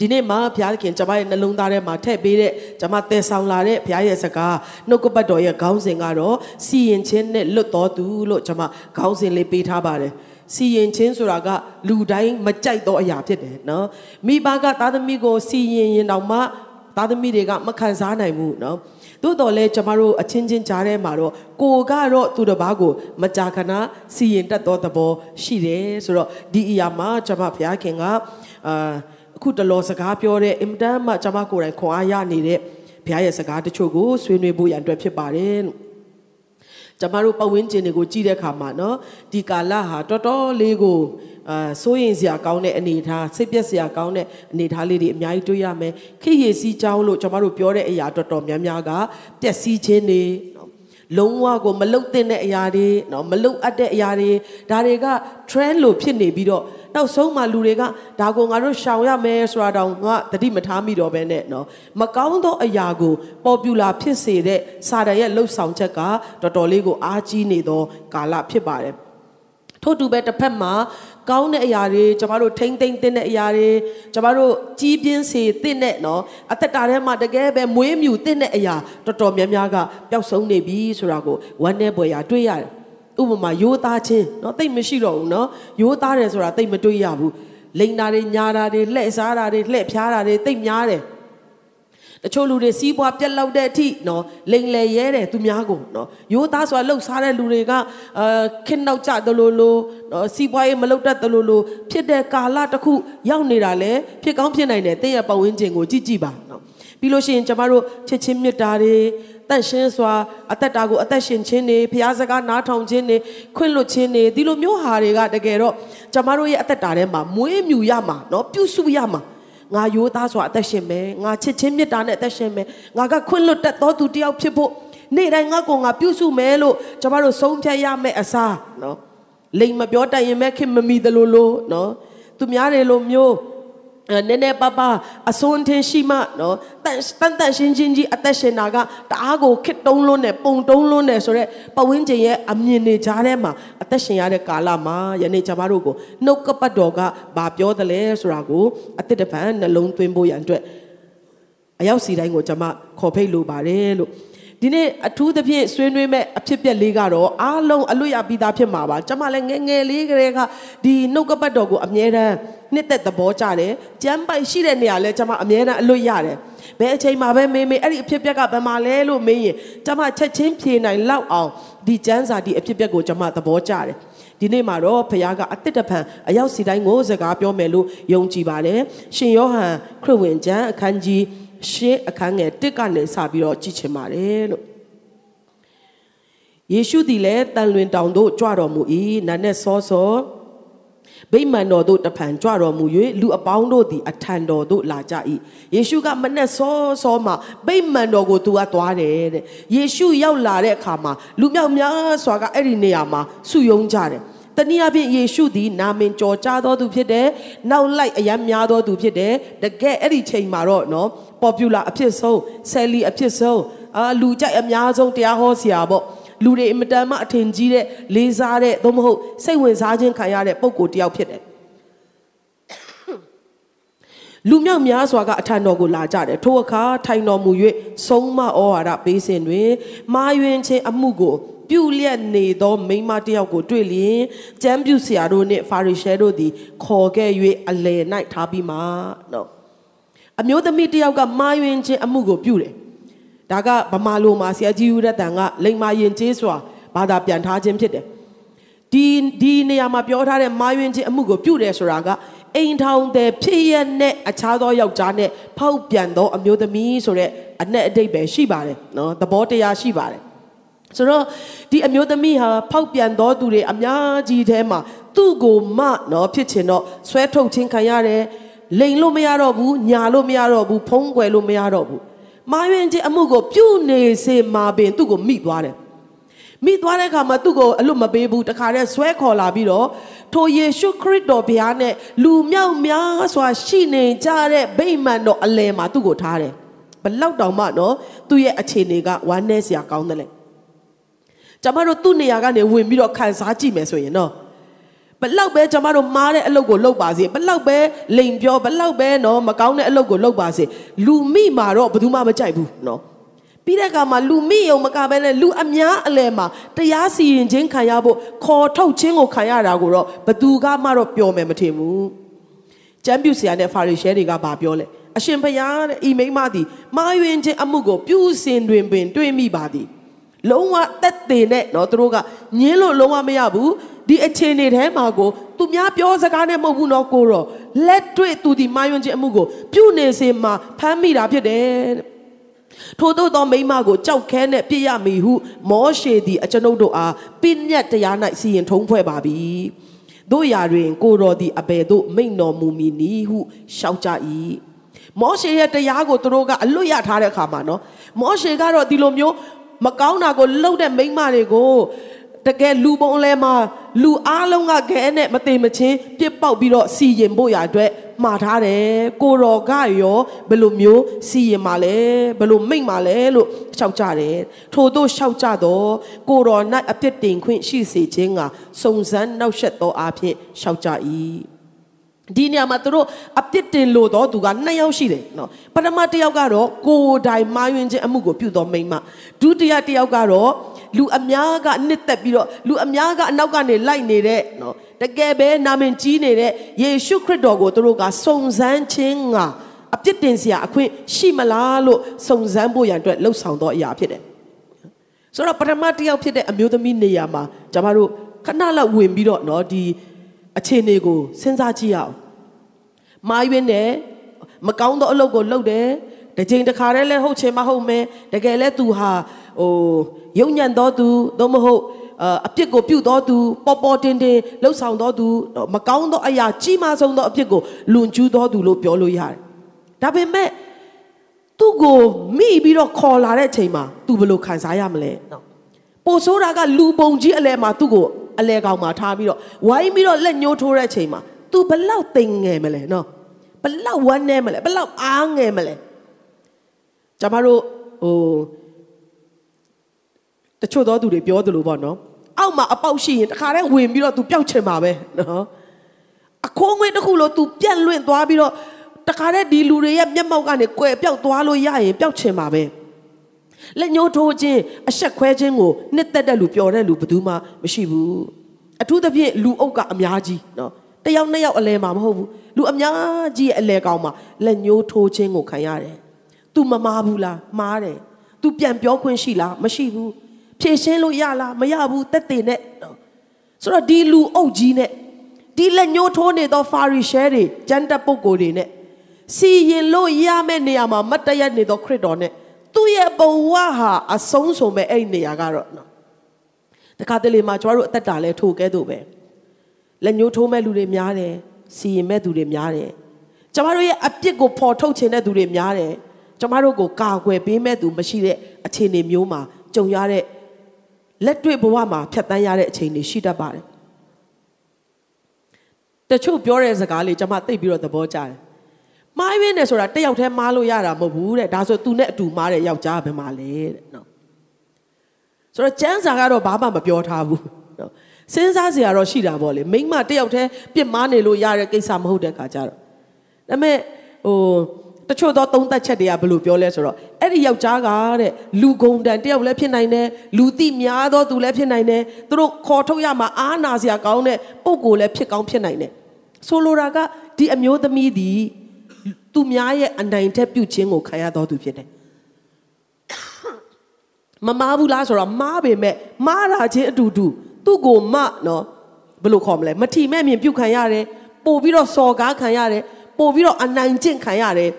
ဒီနေ့မှာဘုရားခင်ကျွန်မရဲ့နှလုံးသားထဲမှာထည့်ပေးတဲ့ကျွန်မတည်ဆောင်လာတဲ့ဘုရားရဲ့စကားနှုတ်ကပတ်တော်ရဲ့ခေါင်းစဉ်ကတော့စီရင်ချင်းနဲ့လွတ်တော်သူလို့ကျွန်မခေါင်းစဉ်လေးပေးထားပါတယ်စီရင်ချင်းဆိုတာကလူတိုင်းမကြိုက်သောအရာဖြစ်တယ်နော်မိဘကသားသမီးကိုစီရင်ရင်တောင်မှသားသမီးတွေကမခံစားနိုင်ဘူးနော်သို့တော်လဲကျမတို့အချင်းချင်းကြားထဲမှာတော့ကိုကတော့သူတစ်ပါးကိုမကြာခဏစီရင်တတ်သောသဘောရှိတယ်ဆိုတော့ဒီအရာမှာကျမဘုရားခင်ကအာ အခုတလောစကားပြောတဲ့အင်တန်မှကျမကိုယ်တိုင်ခွန်အားရနေတဲ့ဘုရားရဲ့စကားတချို့ကိုဆွေးနွေးဖို့ရန်အတွက်ဖြစ်ပါတယ်ကျမတို့ပတ်ဝန်းကျင်တွေကိုကြည့်တဲ့အခါမှာနော်ဒီကာလဟာတော်တော်လေးကိုအာစိုးရင်စရာကောင်းတဲ့အနေအထားစိတ်ပြက်စရာကောင်းတဲ့အနေအထားလေးတွေအများကြီးတွေ့ရမယ်ခိရစီးကြောင်းလို့ကျမတို့ပြောတဲ့အရာတော်တော်များများကပျက်စီးခြင်းတွေနော် လုံးဝကိုမလုတ်တဲ့အရာတွေနော်မလုတ်အပ်တဲ့အရာတွေဒါတွေက trend လို့ဖြစ်နေပြီးတော့နောက်ဆုံးမှလူတွေကဒါကိုငါတို့ရှောင်ရမယ်ဆိုတာတောင်ငါတတိမထားမိတော့ဘဲနဲ့နော်မကောင်းသောအရာကို popular ဖြစ်စေတဲ့စာတန်ရဲ့လှုပ်ဆောင်ချက်ကတော်တော်လေးကိုအားကြီးနေသောကာလဖြစ်ပါတယ်ထို့တူပဲတစ်ဖက်မှာ ကောင်းတဲ့အရာတွေကျမတို့ထိမ့်သိမ့်တဲ့အရာတွေကျမတို့ကြီးပြင်းစေတဲ့နော်အသက်တာထဲမှာတကယ်ပဲမွေးမြူတဲ့အရာတော်တော်များများကပျောက်ဆုံးနေပြီဆိုတာကိုဝမ်းနဲ့ပွေရာတွေ့ရတယ်ဥပမာရိုးသားခြင်းเนาะတိတ်မရှိတော့ဘူးเนาะရိုးသားတယ်ဆိုတာတိတ်မတွေးရဘူးလိန်တာတွေညာတာတွေလှဲ့စားတာတွေလှဲ့ဖျားတာတွေတိတ်များတယ် တချို့လူတွေစီးပွားပြက်လောက်တဲ့အထိနော်လိန်လေရဲတယ်သူများကိုနော်ရိုးသားဆိုတာလှုပ်ရှားတဲ့လူတွေကအာခင်းနောက်ကြတယ်လို့လို့နော်စီးပွားရေးမလုပ်တတ်တယ်လို့လို့ဖြစ်တဲ့ကာလတစ်ခုရောက်နေတာလေဖြစ်ကောင်းဖြစ်နိုင်တယ်တင်းရပတ်ဝန်းကျင်ကိုကြည့်ကြည့်ပါနော်ပြီးလို့ရှိရင်ကျမတို့ချစ်ချင်းမြတ်တာတွေတန့်ရှင်းစွာအသက်တာကိုအသက်ရှင်ခြင်းတွေဖျားစကားနားထောင်ခြင်းတွေခွင့်လွတ်ခြင်းတွေဒီလိုမျိုးဟာတွေကတကယ်တော့ကျမတို့ရဲ့အသက်တာထဲမှာမွေးမြူရမှာเนาะပြုစုရမှာ ငါယိုးသားစွာအသက်ရှင်မယ်ငါချစ်ချင်းမေတ္တာနဲ့အသက်ရှင်မယ်ငါကခွင့်လွတ်တတ်သောသူတစ်ယောက်ဖြစ်ဖို့နေ့တိုင်းငါကိုငါပြုစုမယ်လို့ကျမတို့ဆုံးဖြတ်ရမယ်အစားနော်လိမ်မပြောတတ်ရင်မဲ့ခင်မမီသလိုလိုနော်သူများတွေလိုမျိုး နည်းနည်းပါးပါအစွန်းထင်းရှိမှနော်တန်တန်တန်ရှင်းချင်းကြီးအသက်ရှင်တာကတအားကိုခစ်တုံးလွန်းနဲ့ပုံတုံးလွန်းနဲ့ဆိုတော့ပဝင်းကျင်ရဲ့အမြင်တွေကြားထဲမှာအသက်ရှင်ရတဲ့ကာလမှာယနေ့ကျွန်တော်တို့ကိုနှုတ်ကပတ်တော်ကဘာပြောသလဲဆိုတာကိုအသစ်တစ်ပံနှလုံးသွင်းဖို့ရန်အတွက်အရောက်စီတိုင်းကိုကျွန်မခေါ်ဖိတ်လိုပါတယ်လို့ ဒီနေ့အထူးသဖြင့်ဆွေးနွေးမဲ့အဖြစ်ပြက်လေးကတော့အားလုံးအလွတ်ရပြီးသားဖြစ်မှာပါကျွန်မလည်းငယ်ငယ်လေးကလေးကဒီနှုတ်ကပတ်တော်ကိုအမြဲတမ်းနှစ်သက်သဘောကျတယ်ကြမ်းပိုက်ရှိတဲ့နေရာလဲကျွန်မအမြဲတမ်းအလွတ်ရတယ်ဘယ်အချိန်မှာပဲမေးမေးအဲ့ဒီအဖြစ်ပြက်ကဘယ်မှာလဲလို့မေးရင်ကျွန်မချက်ချင်းဖြေနိုင်လောက်အောင်ဒီကျမ်းစာဒီအဖြစ်ပြက်ကိုကျွန်မသဘောကျတယ်ဒီနေ့မှာတော့ဘုရားကအတစ်တဖန်အရောက်စီတိုင်းကိုစကားပြောမယ်လို့ယုံကြည်ပါတယ်ရှင်ယောဟန်ခရစ်ဝင်ကျမ်းအခန်းကြီး ရှေးအခန်းငယ်1ကနေစပြီးတော့ကြည့်ချင်ပါတယ်လို့ယေရှုသည်လည်းတန်လွင်တောင်သို့ကြွတော်မူ၏နာနဲ့စောစောဗိမာန်တော်သို့တဖန်ကြွတော်မူ၍လူအပေါင်းတို့သည်အထံတော်သို့လာကြ၏ယေရှုကမနဲ့စောစောမှဗိမာန်တော်ကိုသူကသွားတယ်တဲ့ယေရှုရောက်လာတဲ့အခါမှာလူမြောက်များစွာကအဲ့ဒီနေရာမှာစုယုံကြတယ်တနည်းအားဖြင့်ယေရှုသည်နာမင်ကြော်ကြားတော်သူဖြစ်တယ်။နောက်လိုက်အယမ်းများတော်သူဖြစ်တယ်။တကယ်အဲ့ဒီချိန်မှာတော့နော် popular အဖြစ်ဆုံး selly အဖြစ်ဆုံးအာလူကြိုက်အများဆုံးတရားဟောဆရာပေါ့။လူတွေအင်မတန်မှအထင်ကြီးတဲ့လေးစားတဲ့သို့မဟုတ်စိတ်ဝင်စားခြင်းခံရတဲ့ပုံကိုတယောက်ဖြစ်တယ်။လူမြောက်များစွာကအထံတော်ကိုလာကြတယ်ထိုအခါထိုင်တော်မူ၍ဆုံးမဩဝါဒပေးစဉ်တွင်မာယွင်ခြင်းအမှုကိုပြုလျက်နေသောမိန်းမတစ်ယောက်ကိုတွေ့လျင်ကျမ်းပြုဆရာတို့နှင့်ဖာရိရှဲတို့သည်ခေါ်ခဲ့၍အလယ်၌ထားပြီးမှနော် အမျိုးသမီးတစ်ယောက်ကမာယွင်ခြင်းအမှုကိုပြုတယ်ဒါကဗမာလိုမှာဆရာကြီးဦးရတန်ကလိမ္မာရင်ကျေးစွာဘာသာပြန်ထားခြင်းဖြစ်တယ်ဒီဒီနေရာမှာပြောထားတဲ့မာယွင်ခြင်းအမှုကိုပြုတယ်ဆိုတာကအိမ်ထောင်တဲ့ဖြစ်ရတဲ့အခြားသောယောက်ျားနဲ့ဖောက်ပြန်သောအမျိုးသမီးဆိုတဲ့အ내အတိတ်ပဲရှိပါတယ်နော်သဘောတရားရှိပါတယ်ဆိုတော့ဒီအမျိုးသမီးဟာဖောက်ပြန်သောသူတွေအများကြီးထဲမှာသူ့ကိုမနော်ဖြစ်ချင်တော့ဆွဲထုတ်ခြင်းခံရတယ် လိန်လို့မရတော့ဘူးညာလို့မရတော့ဘူးဖုံးကွယ်လို့မရတော့ဘူးမာယွင်ခြင်းအမှုကိုပြုနေစေမှာပင်သူ့ကိုမိသွားတယ်မိသွားတဲ့အခါမှာသူ့ကိုအလွတ်မပေးဘူးတခါတည်းဆွဲခေါ်လာပြီးတော့ထိုယေရှုခရစ်တော်ဘုရားနဲ့လူမြောက်များစွာရှိနေကြတဲ့ဗိမာန်တော်အလယ်မှာသူ့ကိုထားတယ်ဘလောက်တောင်မှနော်သူ့ရဲ့အခြေအနေကဝမ်းနည်းစရာကောင်းတယ်လေကျမတို့သူ့နေရာကနေဝင်ပြီးတော့ခံစားကြည့်မယ်ဆိုရင်နော် ဘလောက်ပဲကျမတို့မားတဲ့အလုပ်ကိုလုပ်ပါစေဘလောက်ပဲလိန်ပြောဘလောက်ပဲနော်မကောင်းတဲ့အလုပ်ကိုလုပ်ပါစေလူမိမှာတော့ဘယ်သူမှမကြိုက်ဘူးနော်ပြီးတဲ့အခါမှာလူမိယုံမကပဲနဲ့လူအများအလယ်မှာတရားစီရင်ခြင်းခံရဖို့ခေါ်ထုတ်ခြင်းကိုခံရတာကိုတော့ဘသူကမှတော့ပြောမယ်မထင်ဘူးကျမ်းပြုဆရာနဲ့ဖာရီရှဲတွေကဘာပြောလဲအရှင်ဘုရားတဲ့ဤမိမသည်မာယွင်ခြင်းအမှုကိုပြုစင်တွင်ပင် တွေ့မိပါသည် လုံးဝတက်သေးနဲ့နော်သူတို့ကညင်းလို့လုံးဝမရဘူးဒီအခြေအနေထဲမှာကိုသူများပြောစကားနဲ့မဟုတ်ဘူးနော်ကိုတော့လက်တွေ့သူဒီမာယွင်ခြင်းအမှုကိုပြုနေစေမှာဖမ်းမိတာဖြစ်တယ်တဲ့ထို့သောသောမိမကိုကြောက်ခဲနဲ့ပြစ်ရမည်ဟု မောရှေသည်အကျွန်ုပ်တို့အားပြည့်ညတ်တရား၌စီရင်ထုံးဖွဲ့ပါပြီတို့ရာတွင်ကိုတော်သည်အဘယ်သို့မိန်တော်မူမည်နည်းဟုရှောက်ကြ၏မောရှေရဲ့တရားကိုသူတို့ကအလွတ်ရထားတဲ့အခါမှာနော်မောရှေကတော့ဒီလိုမျိုး မကောင်းတာကိုလှုပ်တဲ့မိမတွေကိုတကယ်လူပုံလဲမှာလူအားလုံးကခဲနဲ့မသိမချင်းပြစ်ပေါက်ပြီးတော့စီရင်ဖို့ရအတွက်မှားထားတယ်ကိုတော်ကရောဘယ်လိုမျိုးစီရင်မှာလဲဘယ်လိုမိတ်မှာလဲလို့ရှောက်ကြတယ်ထို့သောရှောက်ကြတော့ကိုတော်၌အပြစ်တင်ခွင့်ရှိစေခြင်းကစုံစမ်းနှောက်ယှက်သောအဖြစ်ရှောက်ကြ၏ ဒီနေရာမှာသူတို့အပြစ်တင်လို့တော့သူကနှစ်ယောက်ရှိတယ်နော်ပထမတစ်ယောက်ကတော့ကိုယ်တိုင်မာယွင်ခြင်းအမှုကိုပြုတော်မိန်မဒုတိယတစ်ယောက်ကတော့လူအများကနှစ်သက်ပြီးတော့လူအများကအနောက်ကနေလိုက်နေတဲ့နော်တကယ်ပဲနာမည်ကြီးနေတဲ့ယေရှုခရစ်တော်ကိုသူတို့ကစုံစမ်းခြင်းကအပြစ်တင်စရာအခွင့်ရှိမလားလို့စုံစမ်းဖို့ရန်အတွက်လှုပ်ဆောင်တော့အရာဖြစ်တယ်ဆိုတော့ပထမတစ်ယောက်ဖြစ်တဲ့အမျိုးသမီးနေရာမှာကျွန်တော်တို့ခဏလောက်ဝင်ပြီးတော့နော်ဒီ အခြေအနေကိုစဉ်းစားကြည့်ရအောင်မာယွင်းတယ်မကောင်းသောအလုပ်ကိုလုပ်တယ်တစ်ချိန်တစ်ခါတည်းလဲဟုတ်ချင်မဟုတ်မဲတကယ်လဲသူဟာဟိုယုံညံ့သောသူသို့မဟုတ်အပြစ်ကိုပြုသောသူပေါ်ပေါ်တင်တင်လှုပ်ဆောင်သောသူမကောင်းသောအရာကြီးမားဆုံးသောအပြစ်ကိုလွန်ကျူးသောသူလို့ပြောလို့ရတယ်ဒါပေမဲ့သူ့ကိုမိပြီးတော့ခေါ်လာတဲ့အချိန်မှာ तू ဘယ်လိုခံစားရမလဲနော်ပိုဆိုးတာကလူပုံကြီးအလဲမှာသူ့ကို အလဲကောင်မှာထားပြီးတော့ဝိုင်းပြီးတော့လက်ညှိုးထိုးတဲ့အချိန်မှာ तू ဘလောက်တိမ်ငယ်မလဲနော်ဘလောက်ဝမ်းနေမလဲဘလောက်အားငယ်မလဲကျမတို့ဟိုတချို့သောသူတွေပြောသလိုပေါ့နော်အောက်မှာအပေါက်ရှိရင်တခါတည်းဝင်ပြီးတော့ तू ပျောက်ချင်မှာပဲနော်အခိုးငွေတစ်ခုလို့ तू ပြက်လွင့်သွားပြီးတော့တခါတည်းဒီလူတွေရဲ့မျက်မှောက်ကနေကွယ်ပျောက်သွားလို့ရရင်ပျောက်ချင်မှာပဲ လက်ညှိုးထိုးခြင်းအဆက်ခွဲခြင်းကိုနှစ်သက်တဲ့လူပျော်တဲ့လူဘယ်သူမှမရှိဘူးအထူးသဖြင့်လူအုပ်ကအများကြီးနော်တယောက်နှစ်ယောက်အလဲမှာမဟုတ်ဘူးလူအများကြီးရဲ့အလဲကောင်းမှာလက်ညှိုးထိုးခြင်းကိုခံရတယ်။ तू မမားဘူးလားမားတယ်။ तू ပြန်ပြောခွင့်ရှိလားမရှိဘူး။ဖြည့်ရှင်းလို့ရလားမရဘူးတက်တည်နဲ့ဆိုတော့ဒီလူအုပ်ကြီးနဲ့ဒီလက်ညှိုးထိုးနေသောဖာရီရှဲတွေကျမ်းတက်ပုဂ္ဂိုလ်တွေနဲ့စီရင်လို့ရမယ့်နေရာမှာမတ်တရက်နေသောခရစ်တော်နဲ့ သူ့ရဲ့ဘဝဟာအဆုံးစုံပဲအဲ့ဒီနေရာကတော့နော်တခါတလေမှာကျွန်တော်တို့အသက်တာလဲထိုကဲ့သို့ပဲလက်ညှိုးထိုးမဲ့လူတွေများတယ်စီရင်မဲ့သူတွေများတယ်ကျမတို့ရဲ့အပြစ်ကိုဖော်ထုတ်ခြင်းတဲ့သူတွေများတယ်ကျမတို့ကိုကာကွယ်ပေးမဲ့သူမရှိတဲ့အခြေအနေမျိုးမှာကြုံရတဲ့လက်တွေ့ဘဝမှာဖြတ်တန်းရတဲ့အခြေအနေရှိတတ်ပါတယ်တချို့ပြောတဲ့စကားလေးကျွန်မသိပြီးတော့သဘောကျတယ် မားရင်းနေဆိုတာတယောက်တည်းမားလို့ရတာမဟုတ်ဘူးတဲ့ဒါဆိုသူနဲ့အတူမားတဲ့ယောက်ျားဘယ်မှာလဲတဲ့နော်ဆိုတော့ကျန်းစာကတော့ဘာမှမပြောထားဘူးနော်စဉ်းစားစရာတော့ရှိတာပေါ့လေမိမတယောက်တည်းပြစ်မားနေလို့ရတဲ့ကိစ္စမဟုတ်တဲ့ခါကျတော့ဒါပေမဲ့ဟိုတချို့သောသုံးသက်ချက်တွေကဘယ်လိုပြောလဲဆိုတော့အဲ့ဒီယောက်ျားကတဲ့လူဂုံတန်တယောက်လည်းဖြစ်နိုင်တယ်လူသိများသောသူလည်းဖြစ်နိုင်တယ်သူတို့ခေါ်ထုတ်ရမှာအားနာစရာကောင်းတဲ့ပုံကိုလည်းဖြစ်ကောင်းဖြစ်နိုင်တယ်ဆိုလိုတာကဒီအမျိုးသမီးဒီ သူများရဲ့အနိုင်ထက်ပြုခြင်းကိုခံရတော်သူဖြစ်တယ်မမားဘူးလားဆိုတော့မားပေမဲ့မားတာချင်းအတူတူသူ့ကိုမနော်ဘယ်လိုခေါ်မလဲမထီမဲ့မြင်ပြုတ်ခံရတယ်ပို့ပြီးတော့စော်ကားခံရတယ်ပို့ပြီးတော့အနိုင်ကျင့်ခံရတယ်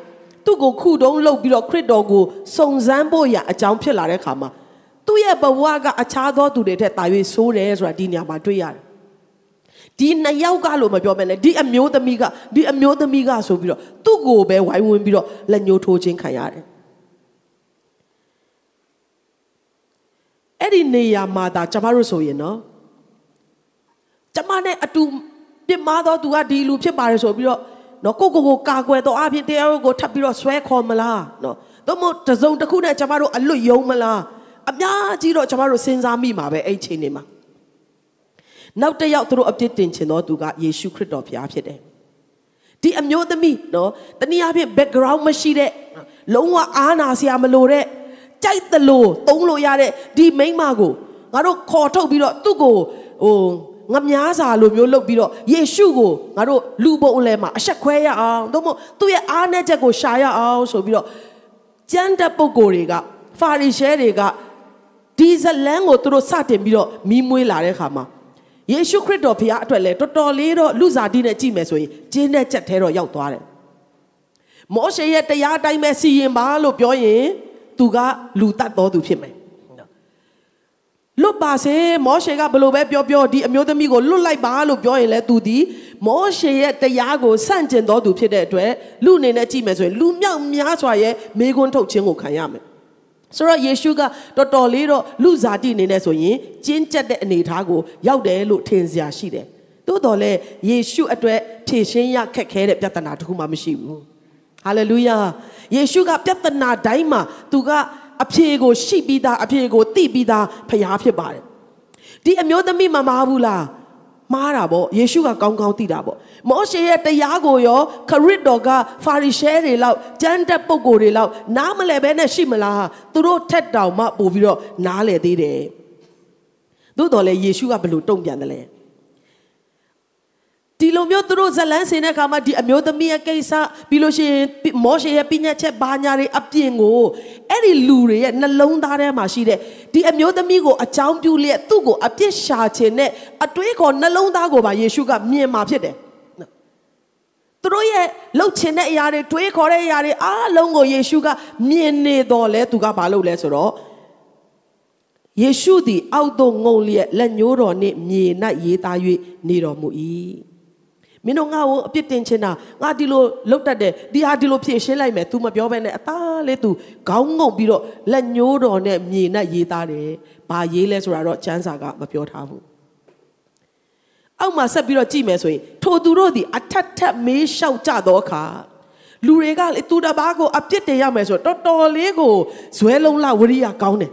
သူ့ကိုခုတုံးလှုပ်ပြီးတော့ခရစ်တော်ကိုစုံစမ်းဖို့ရအကြောင်းဖြစ်လာတဲ့ခါမှာသူ့ရဲ့ဘဝကအခြားသောသူတွေထက်တာ၍ဆိုးတယ်ဆိုတာဒီနေရာမှာတွေ့ရတယ် ဒီနှစ်ယောက်ကလို့မပြောမယ်လေဒီအမျိုးသမီးကဒီအမျိုးသမီးကဆိုပြီးတော့သူ့ကိုပဲဝိုင်းဝန်းပြီးတော့လက်ညှိုးထိုးခြင်းခံရတယ်အဲ့ဒီနေရာမှာဒါကျမတို့ဆိုရင်နော်ကျမနဲ့အတူပြစ်မှားတော့သူကဒီလူဖြစ်ပါတယ်ဆိုပြီးတော့နော်ကိုကိုကိုကာကွယ်တော့အပြင်တရားကိုထပ်ပြီးတော့ဆွဲခေါ်မလားနော်သို့မဟုတ်တစုံတစ်ခုနဲ့ကျမတို့အလွတ်ယုံမလားအများကြီးတော့ကျမတို့စဉ်းစားမိမှာပဲအဲ့ချိန်နေမှာ နောက်တစ်ယောက်သူတို့အပြစ်တင်ချင်သောသူကယေရှုခရစ်တော်ဘုရားဖြစ်တယ်ဒီအမျိုးသမီးနော်တနည်းအားဖြင့် background မရှိတဲ့လုံးဝအားနာစရာမလိုတဲ့ကြိုက်သလိုသုံးလို့ရတဲ့ဒီမိန်းမကိုငါတို့ခေါ်ထုတ်ပြီးတော့သူ့ကိုဟိုငများစာလိုမျိုးလုပ်ပြီးတော့ယေရှုကိုငါတို့လူပုံအလဲမှာအဆက်ခွဲရအောင်သို့မဟုတ်သူ့ရဲ့အားနည်းချက်ကိုရှာရအောင်ဆိုပြီးတော့ကျမ်းတဲ့ပုဂ္ဂိုလ်တွေကဖာရီရှဲတွေကဒီဇလန်ကိုသူတို့စတင်ပြီးတော့မီးမွေးလာတဲ့ခါမှာ ယေရှုခရစ်တော်ဘုရားအတွက်လည်းတော်တော်လေးတော့လူစားတိနဲ့ကြည့်မယ်ဆိုရင်ကျင်းတဲ့ချက်သေးတော့ရောက်သွားတယ်မောရှေရဲ့တရားအတိုင်းပဲစီရင်ပါလို့ပြောရင်သူကလူတတ်တော်သူဖြစ်မယ်လွတ်ပါစေမောရှေကဘလို့ပဲပြောပြောဒီအမျိုးသမီးကိုလွတ်လိုက်ပါလို့ပြောရင်လည်းသူဒီမောရှေရဲ့တရားကိုဆန့်ကျင်တော်သူဖြစ်တဲ့အတွက်လူအနေနဲ့ကြည့်မယ်ဆိုရင်လူမြောက်များစွာရဲ့မေခွန်းထုတ်ခြင်းကိုခံရမယ် ဆိုတော့ယေရှုကတော်တော်လေးတော့လူဇာတိအနေနဲ့ဆိုရင်ကျင်းကျက်တဲ့အနေအထားကိုရောက်တယ်လို့ထင်စရာရှိတယ်။သို့တော်လည်းယေရှုအတွက်ဖြည့်ရှင်းရခက်ခဲတဲ့ပြဿနာတစ်ခုမှမရှိဘူး။ဟာလေလုယာ။ယေရှုကပြဿနာတိုင်းမှာသူကအဖြေကိုရှိပြီးသားအဖြေကိုသိပြီးသားဖရားဖြစ်ပါတယ်။ဒီအမျိုးသမီးမမားဘူးလား။ မှားတာပေါ့ယေရှုကကောင်းကောင်းသိတာပေါ့မောရှေရဲ့တရားကိုရောခရစ်တော်ကဖာရီရှဲတွေလောက်ကျမ်းတက်ပုဂ္ဂိုလ်တွေလောက်နားမလဲဘဲနဲ့ရှိမလားသူတို့ထက်တောင်မှပို့ပြီးတော့နားလဲသေးတယ်သို့တော်လည်းယေရှုကဘယ်လိုတုံ့ပြန်တယ်လဲ ဒီလိုမျိုးသူတို့ဇလန်းစင်တဲ့အခါမှာဒီအမျိုးသမီးရဲ့ကိစ္စပြီးလို့ရှိရင်မောရှေရဲ့ပညာချက်ဘာညာတွေအပြင်ကိုအဲ့ဒီလူတွေရဲ့နှလုံးသားထဲမှာရှိတဲ့ဒီအမျိုးသမီးကိုအကြောင်းပြုလျက်သူ့ကိုအပြစ်ရှာခြင်းနဲ့အတွေးခေါ်နှလုံးသားကိုပါယေရှုကမြင်มาဖြစ်တယ်သူတို့ရဲ့လှုပ်ချင်တဲ့အရာတွေတွေးခေါ်တဲ့အရာတွေအားလုံးကိုယေရှုကမြင်နေတော့လဲသူကဘာလုပ်လဲဆိုတော့ယေရှုသည်အောက်သို့ငုံလျက်လက်ညှိုးတော်နှင့်မြေ၌ရေးသား၍နေတော်မူ၏ မင်းတို့ငါ့ကိုအပြစ်တင်ချင်တာငါဒီလိုလှုပ်တတ်တယ်ဒီဟာဒီလိုဖြည့်ရှင်းလိုက်မယ် तू မပြောဘဲနဲ့အသားလေး तू ခေါင်းငုံပြီးတော့လက်ညှိုးတော်နဲ့မြေနဲ့ရေးသားတယ်ဘာရေးလဲဆိုတာတော့ကျမ်းစာကမပြောထားဘူးအောက်မှာဆက်ပြီးတော့ကြည့်မယ်ဆိုရင်ထိုသူတို့သည်အထက်ထက်မေးလျှောက်ကြသောအခါလူတွေကလေသူတစ်ပါးကိုအပြစ်တင်ရမယ်ဆိုတော့တော်တော်လေးကိုဇွဲလုံးလဝရိယကောင်းတယ်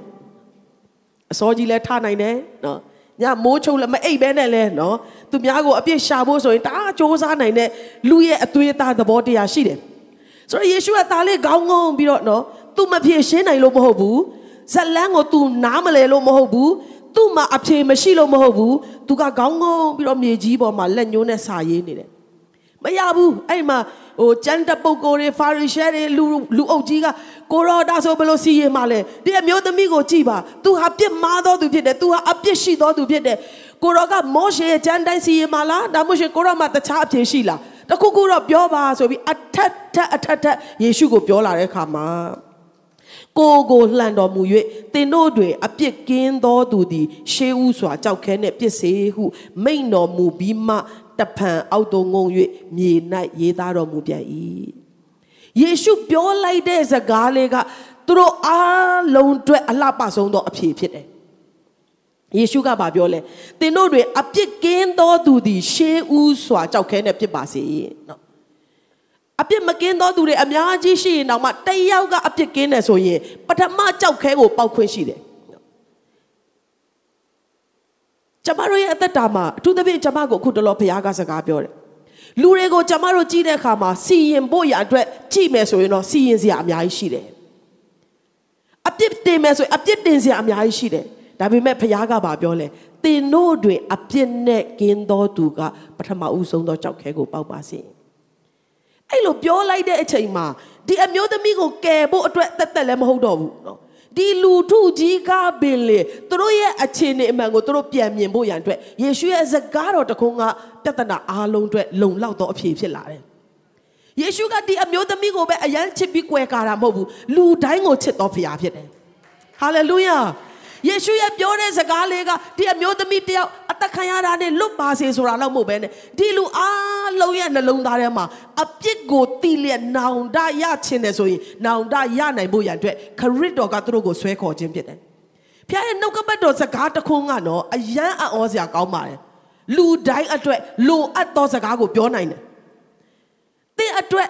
အစောကြီးလဲထနိုင်တယ်နော် ညမိုးချုပ်လည်းမအိပ်ပဲနဲ့လဲနော်သူများကိုအပြစ်ရှာဖို့ဆိုရင်တအားစ조사နိုင်တဲ့လူရဲ့အသွေးသားသဘောတရားရှိတယ်ဆိုတော့ယေရှုကသားလေးခေါင်းငုံပြီးတော့နော်သူမဖြေရှင်းနိုင်လို့မဟုတ်ဘူးဇလန်းကို तू နားမလဲလို့မဟုတ်ဘူးသူ့မှာအဖြေမရှိလို့မဟုတ်ဘူးသူကခေါင်းငုံပြီးတော့မြေကြီးပေါ်မှာလက်ညှိုးနဲ့စာရေးနေတယ် မရဘူးအဲ့မှာဟိုကျန်တဲ့ပုဂ္ဂိုလ်တွေဖာရီရှဲတွေလူလူအုပ်ကြီးကကိုရောဒါဆိုဘယ်လိုစီရင်မှလဲဒီအမျိုးသမီးကိုကြည့်ပါ तू ဟာပြစ်မှားတော်သူဖြစ်တယ် तू ဟာအပြစ်ရှိတော်သူဖြစ်တယ်ကိုရောကမောရှေရဲ့ကျမ်းတိုင်းစီရင်မှလားဒါမှမဟုတ်ကိုရောမှာတခြားအဖြစ်ရှိလားတခုခုတော့ပြောပါဆိုပြီးအထက်ထက်အထက်ထက်ယေရှုကိုပြောလာတဲ့အခါမှာကိုကိုလှန်တော်မူ၍တင်တို့တွင်အပြစ်ကင်းသောသူသည်ရှေးဥစွာကြောက်ခဲနှင့်ပြစ်စေဟုမိန်တော်မူပြီးမှ တဖန်အောက်သို့ငုံ၍မြေ၌ရေးသားတော်မူပြန်၏ယေရှုပြောလိုက်တဲ့စကားလေးကသူတို့အားလုံးအတွက်အလှပဆုံးသောအဖြေဖြစ်တယ်ယေရှုကဘာပြောလဲသင်တို့တွေအပြစ်ကင်းသောသူသည် ရှေးဦးစွာကြောက်ခဲနဲ့ဖြစ်ပါစေနော်အပြစ်မကင်းသောသူတွေအများကြီးရှိရင်တော့မှတယောက်ကအပြစ်ကင်းတယ်ဆိုရင်ပထမကြောက်ခဲကိုပောက်ခွင့်ရှိတယ် ကျမတို့ရဲ့အသက်တာမှာအထူးသဖြင့်ကျမကိုအခုတလောဘုရားကစကားပြောတယ်လူတွေကိုကျမတို့ကြည့်တဲ့အခါမှာစီရင်ဖို့ရအတွက်ကြည့်မယ်ဆိုရင်တော့စီရင်စရာအများကြီးရှိတယ်အပြစ်တင်မယ်ဆိုရင်အပြစ်တင်စရာအများကြီးရှိတယ်ဒါပေမဲ့ဘုရားကဘာပြောလဲတင်တို့တွင်အပြစ်နဲ့ကင်းသောသူကပထမဦးဆုံးသောကြောက်ခဲကိုပေါက်ပါစေအဲ့လိုပြောလိုက်တဲ့အချိန်မှာဒီအမျိုးသမီးကိုကယ်ဖို့အတွက်တက်တက်လည်းမဟုတ်တော့ဘူးနော် ဒီလူထုကြီးကပင်လေသူတို့ရဲ့အခြေအနေအမှန်ကိုသူတို့ပြန်မြင်ဖို့ရန်အတွက်ယေရှုရဲ့စကားတော်တခုံးကပြဿနာအားလုံးအတွက်လုံလောက်သောအဖြေဖြစ်လာတယ်ယေရှုကဒီအမျိုးသမီးကိုပဲအယမ်းချစ်ပြီးကွယ်ကာတာမဟုတ်ဘူးလူတိုင်းကိုချစ်တော်ဖရားဖြစ်တယ်ဟာလေလုယာယေရှုရဲ့ပြောတဲ့စကားလေးကဒီအမျိုးသမီးတယောက်အ သက်ခံရတာနဲ့လွတ်ပါစေဆိုတာတော့မဟုတ်ပဲနဲ့ဒီလူအားလုံးရဲ့နှလုံးသားထဲမှာအပြစ်ကိုတီးလျက်နောင်တရချင်တယ်ဆိုရင်နောင်တရနိုင်ဖို့ရန်အတွက်ခရစ်တော်ကသူတို့ကိုဆွဲခေါ်ခြင်းဖြစ်တယ်။ဖခင်ရဲ့နှုတ်ကပတ်တော်စကားတစ်ခုကတော့အယံအောစရာကောင်းပါတယ်။လူတိုင်းအတွက်လိုအပ်သောစကားကိုပြောနိုင်တယ်။သင်အတွက်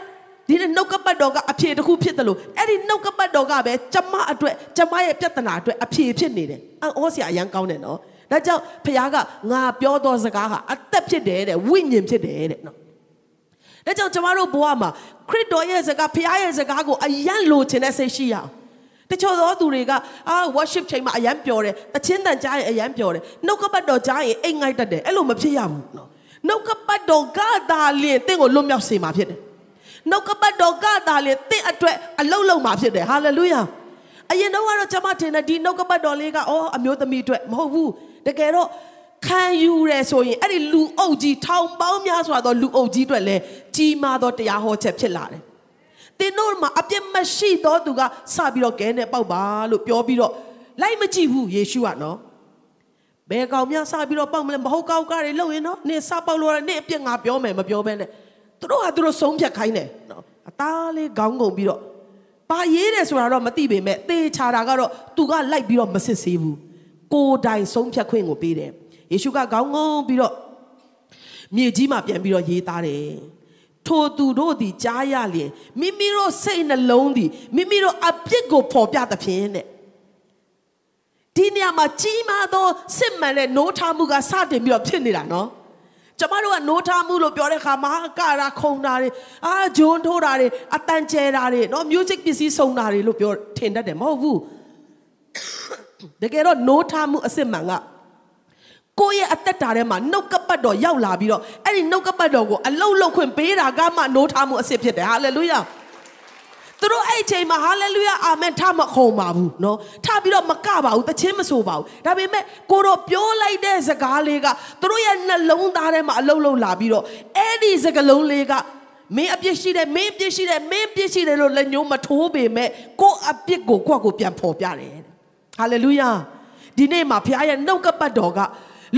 ဒီနေ့နှုတ်ကပတ်တော်ကအဖြေတစ်ခုဖြစ်တယ်လို့အဲ့ဒီနှုတ်ကပတ်တော်ကပဲကျမအတွက်ကျမရဲ့ပြဿနာအတွက်အဖြေဖြစ်နေတယ်အော်ဆရာအရန်ကောင်းတယ်နော် ဒါကြောင့်ဖခင်ကငါပြောသောစကားဟာအသက်ဖြစ်တယ်တဲ့ဝိညာဉ်ဖြစ်တယ်တဲ့နော်ဒါကြောင့်ကျမတို့ဘဝမှာခရစ်တော်ရဲ့စကားဖခင်ရဲ့စကားကိုအယံလိုချင်တဲ့စိတ်ရှိရအောင်တချို့သောသူတွေကအာ worship ချိန်မှာအယံပျော်တယ်တချင်းတန်ကြားရင်အယံပျော်တယ်နှုတ်ကပတ်တော်ကြားရင်အိတ်ငိုက်တတ်တယ်အဲ့လိုမဖြစ်ရဘူးနော်နှုတ်ကပတ်တော်ကသာလျင်တင့်ကိုလွတ်မြောက်စေမှာဖြစ်တယ်နှုတ်ကပတ်တော်ကသာလျင်တင့်အတွက်အလုံးလုံးမှာဖြစ်တယ်ဟာလေလုယာအရင်တော့ကတော့ကျွန်မထင်တယ်ဒီနှုတ်ကပတ်တော်လေးကအော်အမျိုးသမီးအတွက်မဟုတ်ဘူး တကယ်တော့ခံယူရဲဆိုရင်အဲ့ဒီလူအုပ်ကြီးထောင်ပေါင်းများစွာသောလူအုပ်ကြီးအတွက်လည်းကြီးမားသောတရားဟောချက်ဖြစ်လာတယ်သင်တို့မှာအပြစ်မရှိသောသူကစပြီးတော့ကဲနဲ့ပေါက်ပါလို့ပြောပြီးတော့လိုက်မကြည့်ဘူးယေရှုကနော်ဘယ်ကောင်များစပြီးတော့ပေါက်မလဲမဟုတ်ကောက်ကတွေလုံရင်နော်နင်စပေါက်လို့ရနင်အပြစ်ငါပြောမယ်မပြောဘဲနဲ့သူတို့ကသူတို့ဆုံးဖြတ်ခိုင်းတယ်နော်အသားလေးခေါင်းငုံပြီးတော့ဘာရေးတယ်ဆိုတာတော့မသိပေမဲ့သေချာတာကတော့သူကလိုက်ပြီးတော့မစစ်ဆေးဘူး ကိုယ်တိုင်ဆုံးဖြတ်ခွင့်ကိုပေးတယ်ယေရှုကခေါင်းငုံပြီးတော့မြေကြီးမှာပြန်ပြီးတော့ရေးသားတယ်ထိုသူတို့သည်ကြားရလျင်မိမိတို့စိတ်နှလုံးသည်မိမိတို့အပြစ်ကိုဖော်ပြသဖြင့်တဲ့ဒီနေရာမှာကြီးမားသောစစ်မှန်တဲ့နိုးထမှုကစတင်ပြီးတော့ဖြစ်နေတာနော်ကျမတို့ကနိုးထမှုလို့ပြောတဲ့အခါမှာကာရာခုံတာတွေအာဂျွန်းထိုးတာတွေအတန်ကျဲတာတွေနော် music ပစ္စည်းစုံတာတွေလို့ပြောထင်တတ်တယ်မဟုတ်ဘူး တကယ်တော့နိုးထမှုအစစ်မှန်ကကိုယ့်ရဲ့အသက်တာထဲမှာနှုတ်ကပတ်တော်ရောက်လာပြီးတော့အဲ့ဒီနှုတ်ကပတ်တော်ကိုအလုတ်လုတ်ခွင့်ပေးတာကမှနိုးထားမှုအစစ်ဖြစ်တယ်ဟာလေလုယာသူတို့အဲ့အချိန်မှာဟာလေလုယာအာမင်ထမခုံပါဘူးเนาะထပြီးတော့မကပါဘူးတခြင်းမဆိုပါဘူးဒါပေမဲ့ကိုတော့ပြောလိုက်တဲ့စကားလေးကသူတို့ရဲ့နှလုံးသားထဲမှာအလုတ်လုတ်လာပြီးတော့အဲ့ဒီစကားလုံးလေးကမင်းအပြစ်ရှိတယ်မင်းအပြစ်ရှိတယ်မင်းအပြစ်ရှိတယ်လို့လက်ညှိုးမထိုးပေမဲ့ကိုယ့်အပြစ်ကိုကိုယ့်ကိုပြန်ဖော်ပြတယ် ဟာလေလုယာဒီနေ့မှာဘုရားရဲ့နှုတ်ကပတ်တော်က